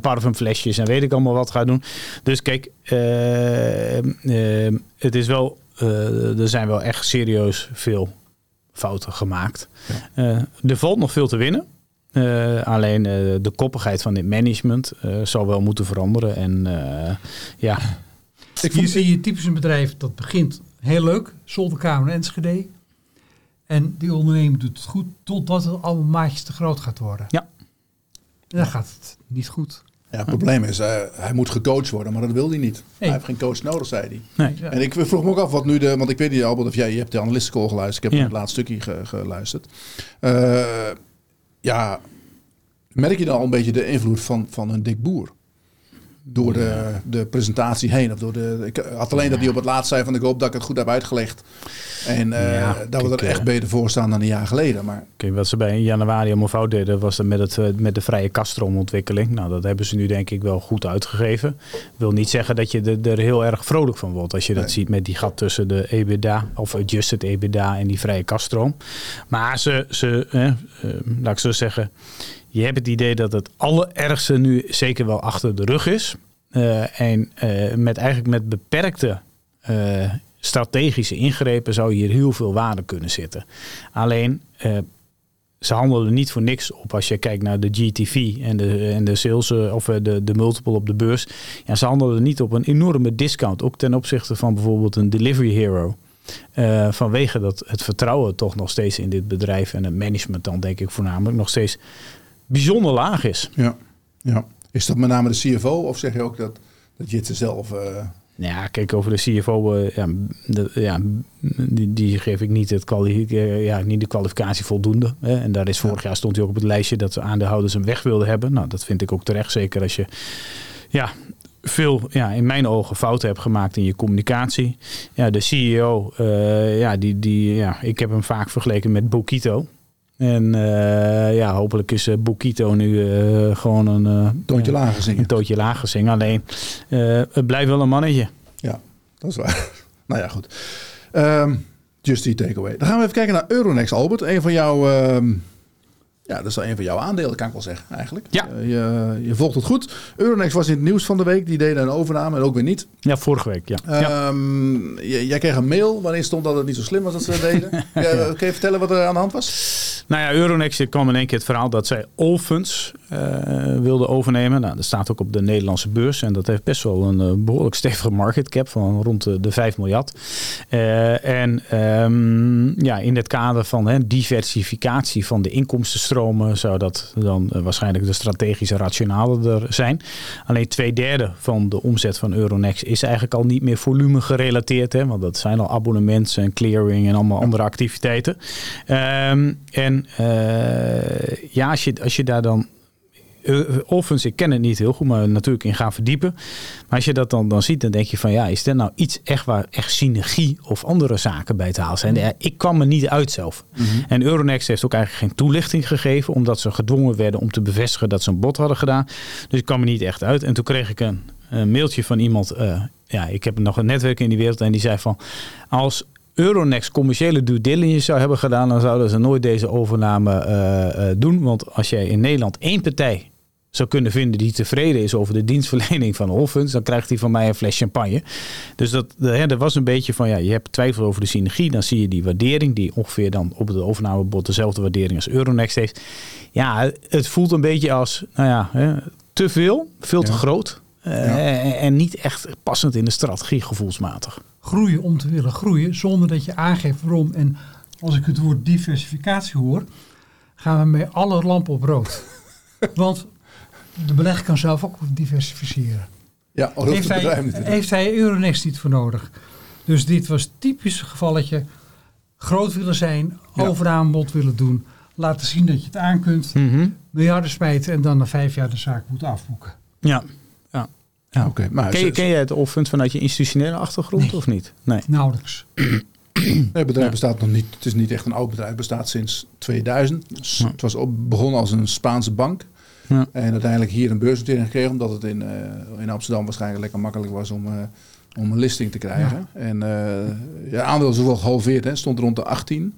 en weet ik allemaal wat gaan doen. Dus kijk, uh, uh, het is wel, uh, er zijn wel echt serieus veel fouten gemaakt. Ja. er valt nog veel te winnen. alleen de koppigheid van dit management zal wel moeten veranderen. En ja. Ik Hier zie je typisch een bedrijf dat begint heel leuk, zolderkamer en Enschede. En die ondernemer doet het goed totdat het allemaal maatjes te groot gaat worden. Ja. En dan gaat het niet goed. Ja, het probleem is, uh, hij moet gecoacht worden, maar dat wil hij niet. Hij heeft geen coach nodig, zei hij. Nee. En ik vroeg me ook af wat nu de, want ik weet niet, Albert, of jij, je hebt de analistencall geluisterd. Ik heb ja. het laatste stukje geluisterd. Uh, ja, merk je dan al een beetje de invloed van, van een dik boer? Door de, de presentatie heen. Of door de, ik had alleen dat hij op het laatst zei van ik hoop dat ik het goed heb uitgelegd. En uh, dat we er echt uh, beter voor staan dan een jaar geleden. Maar... Kijk, wat ze bij in januari allemaal fout deden was met, het, eh, met de vrije kastroomontwikkeling. Nou, dat hebben ze nu denk ik wel goed uitgegeven. wil niet zeggen dat je er, heel erg vrolijk van wordt als je dat ziet met die gat tussen de EBITDA of adjusted EBITDA en die vrije kaststroom. Maar ze, ze eh, laat ik zo zeggen, je hebt het idee dat het allerergste nu zeker wel achter de rug is. Uh, en uh, met eigenlijk met beperkte uh, strategische ingrepen zou hier heel veel waarde kunnen zitten. Alleen ze handelen niet voor niks op als je kijkt naar de GTV en de, en de sales of de, de multiple op de beurs. Ja, ze handelen niet op een enorme discount, ook ten opzichte van bijvoorbeeld een Delivery Hero. Vanwege dat het vertrouwen toch nog steeds in dit bedrijf en het management dan denk ik voornamelijk nog steeds bijzonder laag is. Ja, ja. Is dat met name de CFO of zeg je ook dat, dat Jitse zelf... Uh... Ja, kijk, over de CFO, uh, eh, ja, de, ja, die, die geef ik niet, het uh, ja, niet de kwalificatie voldoende. Hè. En daar is vorig jaar stond hij ook op het lijstje dat de aandeelhouders hem weg wilden hebben. Nou, dat vind ik ook terecht, zeker als je ja, veel, ja, in mijn ogen, fouten hebt gemaakt in je communicatie. Ja, de CEO, ja, die, die, ja, ik heb hem vaak vergeleken met Bokito. En uh, ja, hopelijk is uh, Bokito nu uh, gewoon een... tootje lager zingen. Een tootje lager zingen. Alleen, het blijft wel een mannetje. Ja, dat is waar. <laughs> nou ja, goed. Um, just die takeaway. Dan gaan we even kijken naar Euronext, Albert. Een van jouw... Uh, ja, dat is een van jouw aandelen, kan ik wel zeggen, eigenlijk. Ja. Uh, je, je, volgt het goed. Euronext was in het nieuws van de week. Die deden een overname en ook weer niet. Ja, vorige week, ja. Um, jij kreeg een mail waarin stond dat het niet zo slim was dat ze dat deden. <laughs> ja, ja. Kun je vertellen wat er aan de hand was? Nou ja, Euronext kwam in één keer het verhaal dat zij Allfunds uh, wilden overnemen. Nou, dat staat ook op de Nederlandse beurs. En dat heeft best wel een uh, behoorlijk stevige market cap van rond de, de 5 miljard. Uh, en um, ja, in het kader van hè, diversificatie van de zou dat dan waarschijnlijk de strategische rationale er zijn. Alleen twee derde van de omzet van Euronext is eigenlijk al niet meer volume gerelateerd. Hè, want dat zijn al abonnementen en clearing en allemaal andere activiteiten. Um, en en uh, ja, als je, als je daar dan Offens, ik ken het niet heel goed, maar natuurlijk in gaan verdiepen. Maar als je dat dan, dan ziet, dan denk je van ja, is er nou iets echt waar echt synergie of andere zaken bij te halen zijn? Ja, ik kwam er niet uit zelf. Mm -hmm. En Euronext heeft ook eigenlijk geen toelichting gegeven, omdat ze gedwongen werden om te bevestigen dat ze een bod hadden gedaan. Dus ik kwam er niet echt uit. En toen kreeg ik een, een mailtje van iemand. Uh, ja, ik heb nog een netwerk in die wereld en die zei van als Euronext commerciële due diligence zou hebben gedaan, dan zouden ze nooit deze overname uh, uh, doen. Want als jij in Nederland één partij zou kunnen vinden die tevreden is over de dienstverlening van Allfunds, dan krijgt hij van mij een fles champagne. Dus dat, hè, er was een beetje van, ja, je hebt twijfel over de synergie, dan zie je die waardering, die ongeveer dan op het overnamebod dezelfde waardering als Euronext heeft. Ja, het voelt een beetje als, nou ja, hè, te veel, veel te Ja. groot. eh, en, en niet echt passend in de strategie gevoelsmatig. Groeien om te willen groeien zonder dat je aangeeft waarom. En als ik het woord diversificatie hoor, gaan we met alle lampen op rood. <laughs> Want de belegger kan zelf ook diversificeren. Ja, al Heeft het bedrijf hij, heeft hij Euronext niet voor nodig? Dus dit was typisch gevalletje. Groot willen zijn, Ja. overaanbod willen doen. Laten zien dat je het aan kunt. Miljarden smijten en dan na vijf jaar de zaak moeten afboeken. Ja. ja. Oké, maar Ken je, ken je het vanuit je institutionele achtergrond Nee. of niet? Nee. Nauwelijks. Het bedrijf Ja. bestaat nog niet. Het is niet echt een oud bedrijf. Het bestaat sinds 2000. Dus Ja. Het was op, begonnen als een Spaanse bank. Ja. En uiteindelijk hier een beursnotering gekregen. Omdat het in, eh, in Amsterdam waarschijnlijk lekker makkelijk was om, eh, om een listing te krijgen. En eh ja, aandeel is wel gehalveerd. Hè. Stond rond de 18.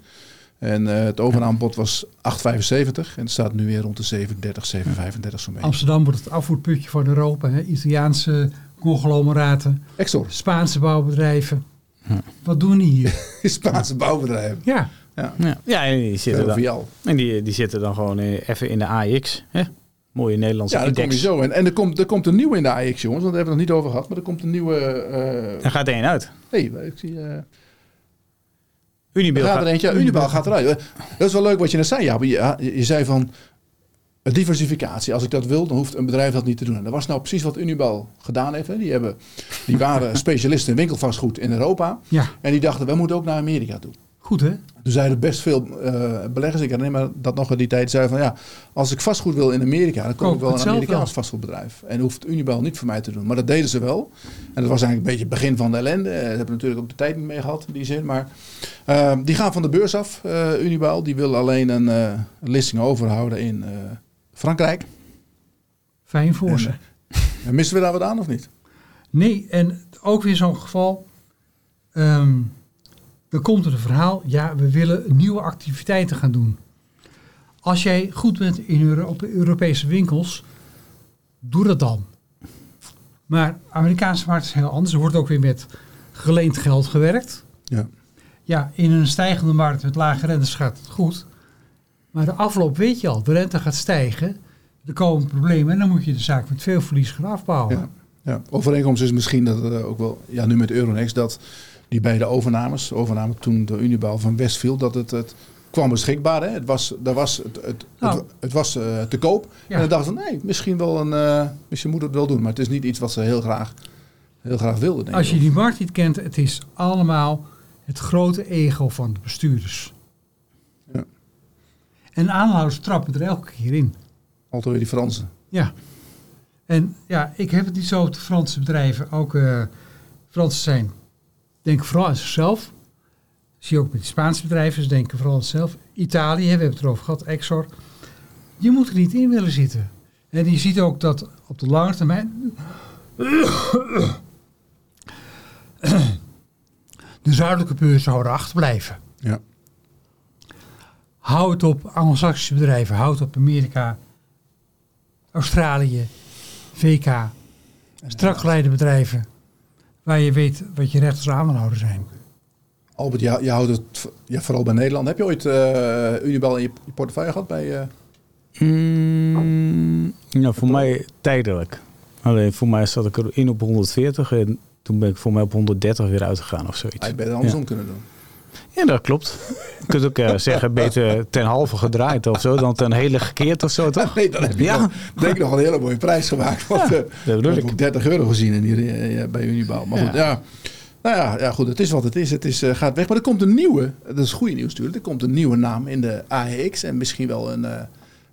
En eh, het overaanbod was 8,75. En het staat nu weer rond de 7,30, 7,35 zo'n beetje. Amsterdam wordt het afvoerputje van Europa. Hè? Italiaanse conglomeraten, Exor, Spaanse bouwbedrijven. Ja. Wat doen die hier? <laughs> Spaanse bouwbedrijf. Ja, Ja, Ja, ja en die zitten dan, en die, die zitten dan gewoon even in de AX. Hè? Mooie Nederlandse Ja, daar kom je index. zo in. En er komt, er komt een nieuwe in de AX, jongens. Want daar hebben we het nog niet over gehad. Maar er komt een nieuwe... eh Er gaat er één uit. hey, ik zie... eh, Unibail gaat er eentje, Unibal gaat eruit. Eh, Dat is wel leuk wat je net zei, ja. Je, je zei van diversificatie. Als ik dat wil, dan hoeft een bedrijf dat niet te doen. En dat was nou precies wat Unibal gedaan heeft. Hè. Die, hebben, die waren <laughs> specialisten in winkelvastgoed in Europa. ja, En die dachten, wij moeten ook naar Amerika toe. Goed hè? Toen zeiden best veel eh, beleggers, ik herinner me dat nog in die tijd, zeiden van ja, als ik vastgoed wil in Amerika, dan kom Koop ik wel een Amerikaans vastgoedbedrijf. En hoeft Unibel niet voor mij te doen. Maar dat deden ze wel. En dat was eigenlijk een beetje het begin van de ellende. Eh, Ze hebben natuurlijk ook de tijd niet mee gehad in die zin. Maar eh, die gaan van de beurs af, eh Unibel. Die wil alleen een, eh, een listing overhouden in eh, Frankrijk. Fijn voor ze. En missen we daar wat aan of niet? Nee, en ook weer zo'n geval. ehm dan komt er een verhaal. Ja, we willen nieuwe activiteiten gaan doen. Als jij goed bent in Euro- op Europese winkels, doe dat dan. Maar Amerikaanse markt is heel anders. Er wordt ook weer met geleend geld gewerkt. Ja. Ja, in een stijgende markt met lage rentes gaat het goed. Maar de afloop weet je al. De rente gaat stijgen. Er komen problemen en dan moet je de zaak met veel verlies gaan afbouwen. Ja. Ja, overeenkomst is misschien dat ook wel, ja, nu met Euronext, dat die beide overnames, overname toen de Unibouw van Westfield, dat het, het kwam beschikbaar. Hè? Het was, daar was, het, het, Nou. het, het was eh, te koop. Ja. En dan dachten ze, nee, misschien wel een, eh, misschien moet het wel doen. Maar het is niet iets wat ze heel graag, heel graag wilden. Als je die markt niet kent, het is allemaal het grote ego van de bestuurders. Ja. En aanhouders trappen er elke keer in. Altijd weer die Fransen. Ja. En ja, ik heb het niet zo op de Franse bedrijven. Ook eh Fransen zijn, denken vooral aan zichzelf. Zie je ook met die Spaanse bedrijven, ze denken vooral aan zichzelf. Italië, we hebben het erover gehad, Exor. Je moet er niet in willen zitten. En je ziet ook dat op de lange termijn <clears throat> de zuidelijke beurzen houden achterblijven. Ja. Houd het op Anglo-Saxische bedrijven, houd op Amerika, Australië, VK, strak geleide bedrijven, waar je weet wat je rechters aandeelhouder zijn. Albert, je, je houdt het ja, vooral bij Nederland. Heb je ooit eh Unibel in je, je portefeuille gehad? Bij, eh, Mm, nou, voor mij tijdelijk. Alleen voor mij zat ik erin op 140 en toen ben ik voor mij op 130 weer uitgegaan of zoiets. hij had het andersom kunnen doen. Ja, dat klopt. Je kunt ook eh, <laughs> zeggen, beter ten halve gedraaid of zo, dan ten hele gekeerd of zo, <laughs> toch? Nee, dan heb je Ja. nog, denk ik nog een hele mooie prijs gemaakt. Want, eh, dat bedoel Ik ik. heb ook 30 euro gezien in die, eh, ja, bij Unibouw. Maar Ja. goed, ja. Nou ja, ja, goed, het is wat het is. Het is, eh, gaat weg. Maar er komt een nieuwe, dat is goede nieuws natuurlijk. Er komt een nieuwe naam in de AEX. En misschien wel een,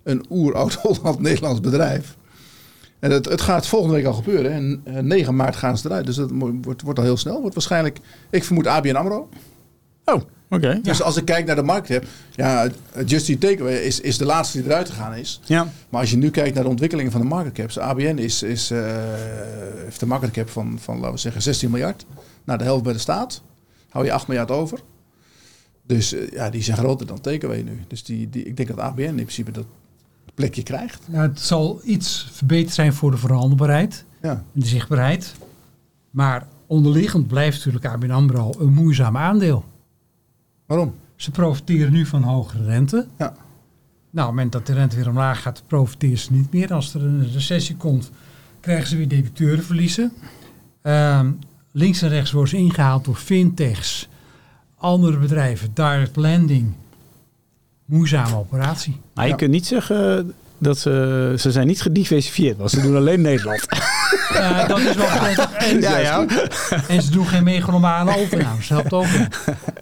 een oeroud Holland-Nederlands <laughs> bedrijf. En het, het gaat volgende week al gebeuren. En eh, 9 maart gaan ze eruit. Dus dat wordt, wordt al heel snel. Wordt waarschijnlijk, ik vermoed ABN AMRO. Oh, oké. Dus als ik kijk naar de markt heb. Ja, Just Eat Takeaway is, is de laatste die eruit gegaan is. Ja. Maar als je nu kijkt naar de ontwikkelingen van de market caps. ABN is, is, eh, heeft een market cap van, van, laten we zeggen, 16 miljard. Nou, de helft bij de staat. Hou je 8 miljard over. Dus eh, ja, die zijn groter dan TKW nu. Dus die, die, ik denk dat ABN in principe dat plekje krijgt. Nou, het zal iets verbeterd zijn voor de verhandelbaarheid Ja. en de zichtbaarheid. Maar onderliggend blijft natuurlijk ABN AMRO een moeizaam aandeel. Waarom? Ze profiteren nu van hogere rente. Ja. Nou, op het moment dat de rente weer omlaag gaat, profiteren ze niet meer. Als er een recessie komt, krijgen ze weer debiteurenverliezen. Ehm, links en rechts worden ze ingehaald door fintechs, andere bedrijven, direct lending. Moeizame operatie. Maar je Ja. kunt niet zeggen dat ze, ze zijn niet gediversifieerd, want ze doen alleen <laughs> Nederland. Dat is wel <laughs> prettig. En, Ja, ja. en ze doen geen megalomane overnames. Dat helpt ook wel.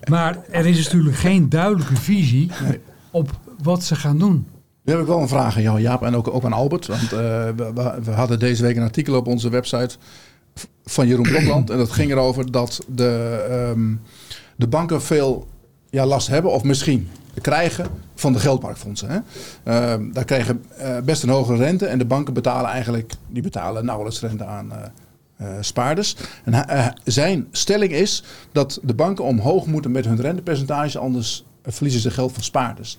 Maar er is natuurlijk geen duidelijke visie Nee. op wat ze gaan doen. Nu heb ik wel een vraag aan jou, Jaap, en ook, ook aan Albert. Want eh, we, we- hadden deze week een artikel op onze website van Jeroen Blokland. en dat ging erover dat de, ehm, de banken veel ja, last hebben, of misschien krijgen, van de geldmarktfondsen. Hè? Ehm, daar krijgen eh, best een hogere rente. En de banken betalen eigenlijk, die betalen nauwelijks rente aan eh, spaarders. En zijn stelling is dat de banken omhoog moeten met hun rentepercentage, anders verliezen ze geld van spaarders.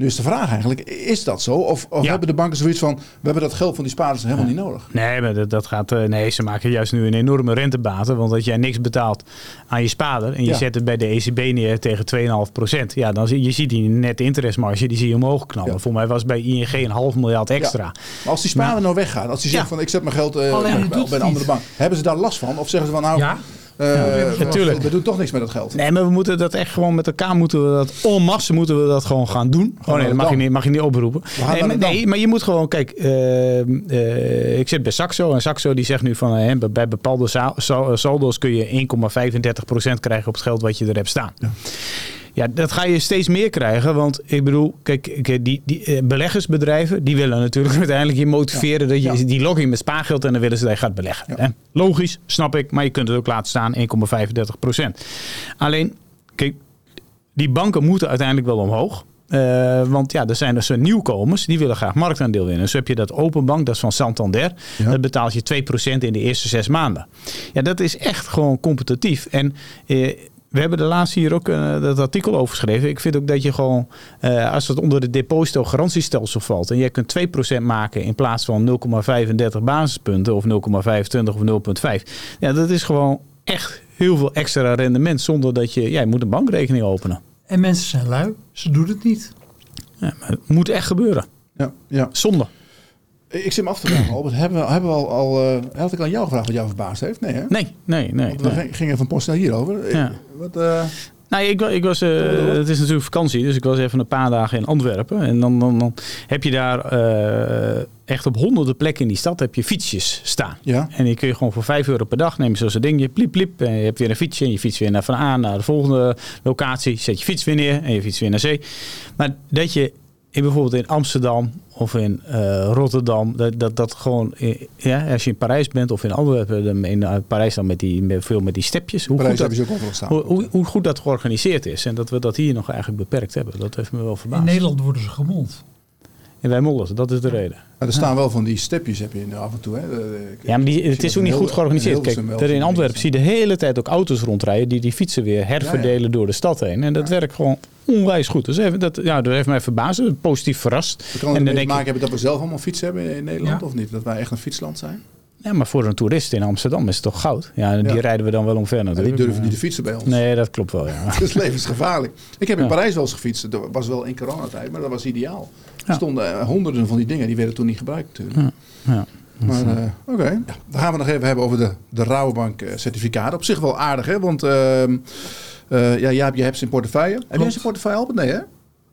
Nu is de vraag eigenlijk, is dat zo? Of, of Ja. hebben de banken zoiets van, we hebben dat geld van die spaarders helemaal niet nodig? Nee, maar dat, dat gaat. eh, Nee, ze maken juist nu een enorme rentebaten. Want als jij niks betaalt aan je spaarder en je Ja. zet het bij de ECB neer tegen 2,5 procent. Ja, dan zie je ziet die net interestmarge, die zie je omhoog knallen. Ja. Voor mij was bij ING een half miljard extra. Maar als die spaarder nou weggaat, als die zegt Ja. van ik zet mijn geld eh, Alleen, bij, bij een andere bank. Hebben ze daar last van? Of zeggen ze van nou, Ja, eh, we- natuurlijk. we doen toch niks met dat geld? Nee, maar we moeten dat echt gewoon met elkaar moeten we dat en masse moeten we dat gewoon gaan doen. Oh nee, dat mag je niet, mag je niet oproepen. Nee, maar, nee, je moet gewoon, kijk, eh, eh, ik zit bij Saxo en Saxo die zegt nu van eh, bij- bepaalde saldo's kun je 1,35% krijgen op het geld wat je er hebt staan. Ja. Ja, dat ga je steeds meer krijgen. Want ik bedoel, kijk, die, die eh, beleggersbedrijven, die willen natuurlijk <laughs> uiteindelijk je motiveren dat je Ja. die login met spaargeld en dan willen ze dat je gaat beleggen. Ja. Hè? Logisch, snap ik, maar je kunt het ook laten staan 1,35% Alleen, kijk, die banken moeten uiteindelijk wel omhoog. Eh, want ja, er zijn dus nieuwkomers die willen graag marktaandeel winnen. Dus heb je dat Open Bank, dat is van Santander. Ja. Dat betaalt je 2% in de eerste zes maanden. Ja, dat is echt gewoon competitief. En eh, we hebben de laatste hier ook eh, dat artikel over geschreven. Ik vind ook dat je gewoon, eh, als het onder de deposito-garantiestelsel valt... en jij kunt 2% maken in plaats van 0,35 basispunten... of 0,25 of 0,5. Ja, dat is gewoon echt heel veel extra rendement... zonder dat je... Ja, je moet een bankrekening openen. en mensen zijn lui. Ze doen het niet. Ja, maar het moet echt gebeuren. Ja, ja. Zonde. Ik zit me af te vragen, <clears throat> Albert, hebben we, hebben we al, al eh, had ik aan jou gevraagd wat jou verbaasd heeft? Nee hè? Nee, nee, nee. Want we nee. gingen- van post naar hierover. Ja. Wat, eh, Nou, ik, ik was, eh, het is natuurlijk vakantie, dus ik was even een paar dagen in Antwerpen. En dan, dan, dan heb je daar echt op honderden plekken in die stad heb je fietsjes staan. ja, En die kun je gewoon voor 5 euro per dag nemen, zo'n dingetje, pliep, pliep. En je hebt weer een fietsje en je fiets weer naar van A naar de volgende locatie. Zet je fiets weer neer en je fiets weer naar zee. Maar dat je in, bijvoorbeeld in Amsterdam of in eh, Rotterdam, dat, dat, dat gewoon, eh, ja, als je in Parijs bent of in Antwerpen, dan in eh, Parijs dan met die, met, veel met die stepjes. Hoe Parijs goed dat, ook staan. hoe, hoe, hoe goed dat georganiseerd is en dat we dat hier nog eigenlijk beperkt hebben, dat heeft me wel In verbaasd. Nederland worden ze gemond. En wij mollen, dat is de reden. Maar er staan wel van die stepjes heb je af en toe. Hè. De- Ja, maar die, het is ook niet in goed georganiseerd. in Kijk, er in Antwerpen zie je de hele tijd ook auto's rondrijden die die fietsen weer herverdelen door de stad heen. En dat werkt gewoon onwijs goed. Dus even, dat, ja, dat heeft mij verbaasd, positief verrast. Dat kan en dan denk maken ik, hebben dat we zelf allemaal fietsen hebben in- Nederland Ja. of niet? Dat wij echt een fietsland zijn? ja, maar voor een toerist in Amsterdam is het toch goud. Ja, en die Ja. rijden we dan wel omver natuurlijk. die durven niet te fietsen bij ons. Nee, dat klopt wel, ja. <laughs> Het is levensgevaarlijk. Ik heb in Ja. Parijs wel eens gefietst. Dat was wel in coronatijd, maar dat was ideaal. Er stonden eh, honderden van die dingen, die werden toen niet gebruikt natuurlijk. ja. Maar eh, oké, Ja, dan gaan we nog even hebben over de, de Rabobank eh, certificaten. Op zich wel aardig, hè? Want ehm eh, ja, Jaap, je hebt ze in portefeuille. Heb jij ze in portefeuille Albert? Nee, hè?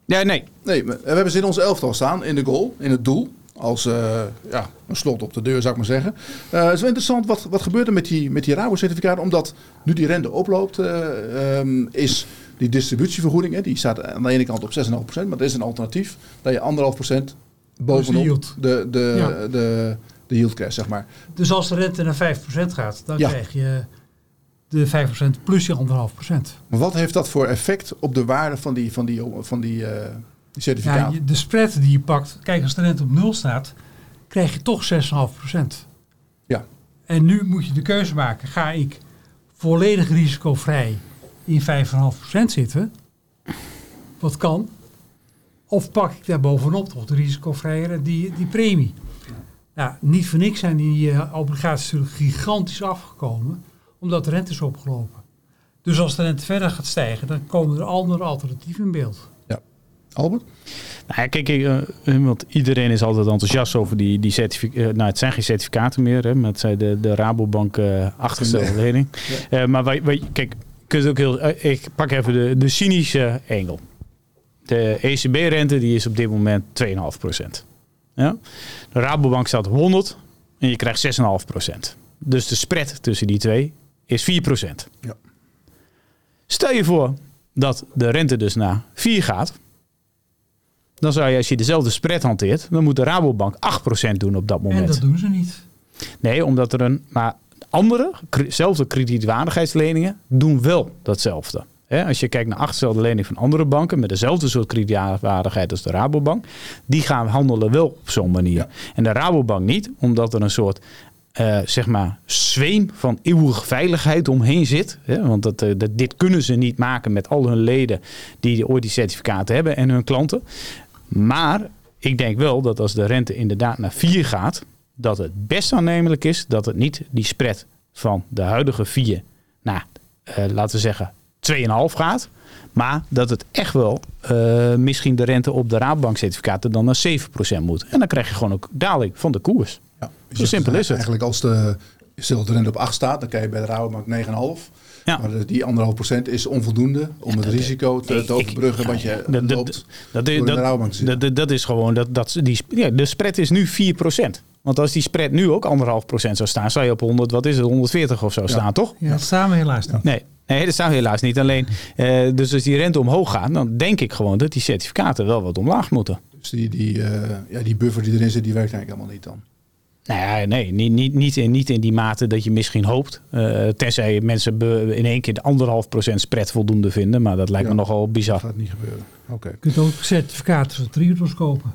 Ja, nee. Nee, we hebben ze in ons elftal staan, in de goal, in het doel. Als eh, ja, een slot op de deur, zou ik maar zeggen. Eh, het is wel interessant, wat, wat gebeurt er met die, met die Rabo-certificaten? Omdat nu die rente oploopt, eh, ehm, is die distributievergoeding, hè, die staat aan de ene kant op 6,5%, maar er is een alternatief. Dat je 1,5% bovenop de, de, Ja. de, de yield krijgt, zeg maar. Dus als de rente naar 5% gaat, dan Ja. krijg je de 5% plus je 1,5%. Maar wat heeft dat voor effect op de waarde van die, van die, van die, eh, die Ja, de spread die je pakt, kijk als de rente op 0 staat, krijg je toch 6,5%. Ja. En nu moet je de keuze maken, ga ik volledig risicovrij in 5,5% zitten? Wat kan? Of pak ik daar bovenop toch de risicovrije die, die premie? Nou, niet voor niks zijn die uh, obligaties natuurlijk gigantisch afgekomen, omdat de rente is opgelopen. Dus als de rente verder gaat stijgen, dan komen er andere alternatieven in beeld. Ja. Albert? Nou ja, kijk, uh, want iedereen is altijd enthousiast over die, die certificaten. nou, het zijn geen certificaten meer, hè, maar het zijn de, de Rabobank uh, achtergestelde lening. Ja. maar wij, wij, kijk, kunt ook heel, ik pak even de, de cynische engel. De ECB-rente die is op dit moment 2,5 Ja? De Rabobank staat 100 en je krijgt 6,5% Dus de spread tussen die twee is 4 ja. Stel je voor dat de rente dus naar 4 gaat. Dan zou je, als je dezelfde spread hanteert, dan moet de Rabobank 8% doen op dat moment. En dat doen ze niet. Nee, omdat er een. Maar andere, zelfde kredietwaardigheidsleningen, doen wel datzelfde. Als je kijkt naar achterstelde leningen van andere banken met dezelfde soort kredietwaardigheid als de Rabobank, die gaan handelen wel op zo'n manier. En de Rabobank niet, omdat er een soort uh, zeg maar zweem van eeuwige veiligheid omheen zit. Hè? Want dat, uh, dat, dit kunnen ze niet maken met al hun leden die ooit die certificaten hebben en hun klanten. Maar ik denk wel dat als de rente inderdaad naar 4 gaat, dat het best aannemelijk is dat het niet die spread van de huidige 4 naar, uh, laten we zeggen, 2,5 gaat. Maar dat het echt wel uh, misschien de rente op de Rabobank certificaten dan naar 7% moet. En dan krijg je gewoon ook daling van de koers. Ja, Zo simpel is het. Eigenlijk als de, stel de rente op 8 staat, dan krijg je bij de Rabobank 9,5. Ja. Maar die anderhalf procent is onvoldoende om het risico te, te overbruggen wat je dat, loopt dat, dat, dat, dat, is gewoon, dat, dat, die, ja, de spread is nu 4 procent. Want als die spread nu ook anderhalf procent zou staan, zou je op 100, wat is het, 140 of zo staan, toch? Ja, we helaas niet. Nee, nee dat we helaas niet. Alleen, uh, dus als die rente omhoog gaat, dan denk ik gewoon dat die certificaten wel wat omlaag moeten. Dus die, die, uh, ja, die buffer die erin zit, die werkt eigenlijk helemaal niet dan? Nou ja, nee, niet, niet, niet, in, niet in die mate dat je misschien hoopt. Uh, tenzij mensen in één keer de anderhalf procent spread voldoende vinden. Maar dat lijkt me nogal bizar. Dat gaat niet gebeuren. Oké. Je kunt ook certificaten voor Triodos kopen.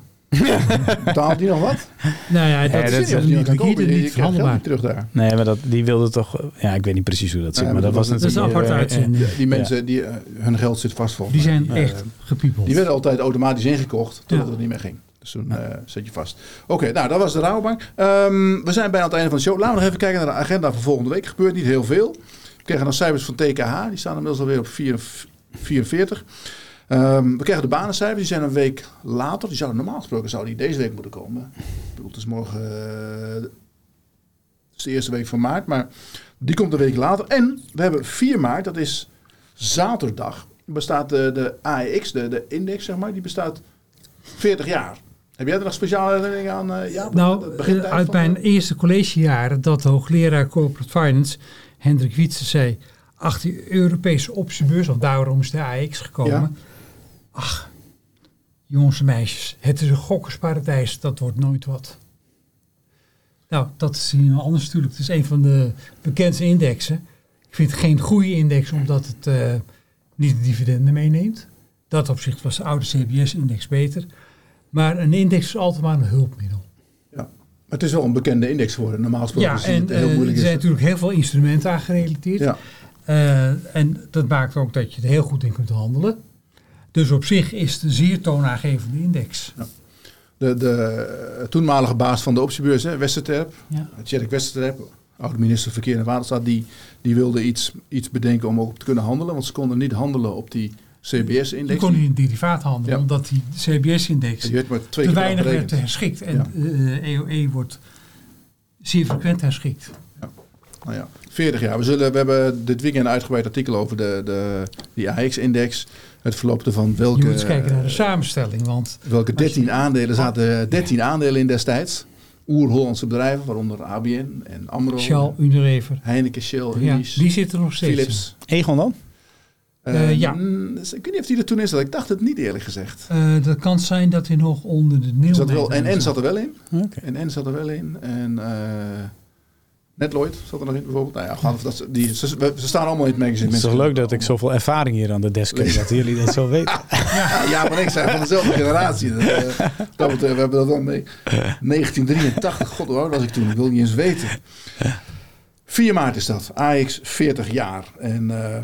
Betaalt die nog wat? Nou ja, dat, is niet, niet, niet, niet handelbaar. terug daar. Nee, maar dat, die wilde toch... Ja, ik weet niet precies hoe dat zit. maar, dat, was natuurlijk... Dat is een apart uitzending. Die mensen, die, uh, hun geld zit vast vol. Die zijn echt gepiepeld. Die werden altijd automatisch ingekocht, totdat het niet meer ging. Dus toen uh, zet je vast. Oké, nou dat was de Rabobank. Um, we zijn bijna aan het einde van de show. Laten we nog even kijken naar de agenda van volgende week. Er gebeurt niet heel veel. We krijgen dan cijfers van TKH. Die staan inmiddels alweer op 44. Um, we krijgen de banencijfers, die zijn een week later. Die zouden normaal gesproken zouden die deze week moeten komen. Ik bedoel, het is morgen uh, het is de eerste week van maart, maar die komt een week later. En we hebben 4 maart, dat is zaterdag, bestaat de, de AEX, de, de index zeg maar, die bestaat 40 jaar. Heb jij er nog speciale herinneringen aan? Uh, ja, nou, uit mijn eerste collegejaren dat de hoogleraar Corporate Finance, Hendrik Wietse, zei... ach, die Europese optiebeurs, want daarom is de AX gekomen... Ja Ach, jongens en meisjes, het is een gokkersparadijs, dat wordt nooit wat. Nou, dat is anders natuurlijk. Het is een van de bekendste indexen. Ik vind het geen goede index omdat het uh, niet de dividenden meeneemt. Dat opzicht was de oude CBS-index beter. Maar een index is altijd maar een hulpmiddel. Ja, maar het is wel een bekende index geworden. Normaal gesproken ja, en, het heel uh, er zijn natuurlijk heel veel instrumenten aan gerelateerd. Ja. Uh, en dat maakt ook dat je er heel goed in kunt handelen. Dus op zich is het een zeer toonaangevende index. Ja. De, de toenmalige baas van de optiebeurs, Westerterp, ja. Tjerk Westerterp, oude minister Verkeer en Waterstaat, die, die wilde iets, iets bedenken om ook te kunnen handelen. Want ze konden niet handelen op die CBS-index. Je kon niet in derivaat handelen, omdat die CBS-index te weinig werd herschikt. En ja. uh, EOE wordt zeer frequent herschikt. Ja. Nou ja, 40 jaar. We, zullen, we hebben dit weekend een uitgebreid artikel over de, de, die AX-index het verloop ervan. Welke, je moet eens kijken naar de samenstelling. Want welke 13 aandelen zaten 13 aandelen in destijds. Oer-Hollandse bedrijven, waaronder ABN en AMRO. Shell, Unilever. Heineken, Shell, ja, die zitten nog steeds Philips. Egon dan? Uh, ja. Dus ik weet niet of die er toen is. Dat ik dacht het niet eerlijk gezegd. Uh, dat kan zijn dat hij nog onder de nieuwe. Zat wel, en N zat er wel in. Okay. En N zat er wel in. En uh, Netloid zat er nog in bijvoorbeeld. Nou ja, dat, die, ze, ze, staan allemaal in het magazine. Het is toch leuk dat ik zoveel ervaring hier aan de desk heb, dat jullie dat zo weten. <laughs> ja, ja, maar ik zijn van dezelfde generatie. Dat, uh, dat, we hebben dat dan mee. 1983, god hoe was ik toen? Ik wil niet eens weten. 4 maart is dat. AX 40 jaar. En uh,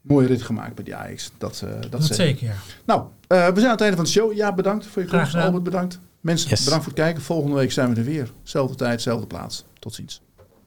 mooie rit gemaakt bij die Ajax. Dat, uh, dat, dat zeker, ja. Nou, uh, we zijn aan het einde van de show. Ja, bedankt voor je komst. Albert, bedankt. Mensen, Yes. bedankt voor het kijken. Volgende week zijn we er weer. Zelfde tijd, zelfde plaats. Tot ziens.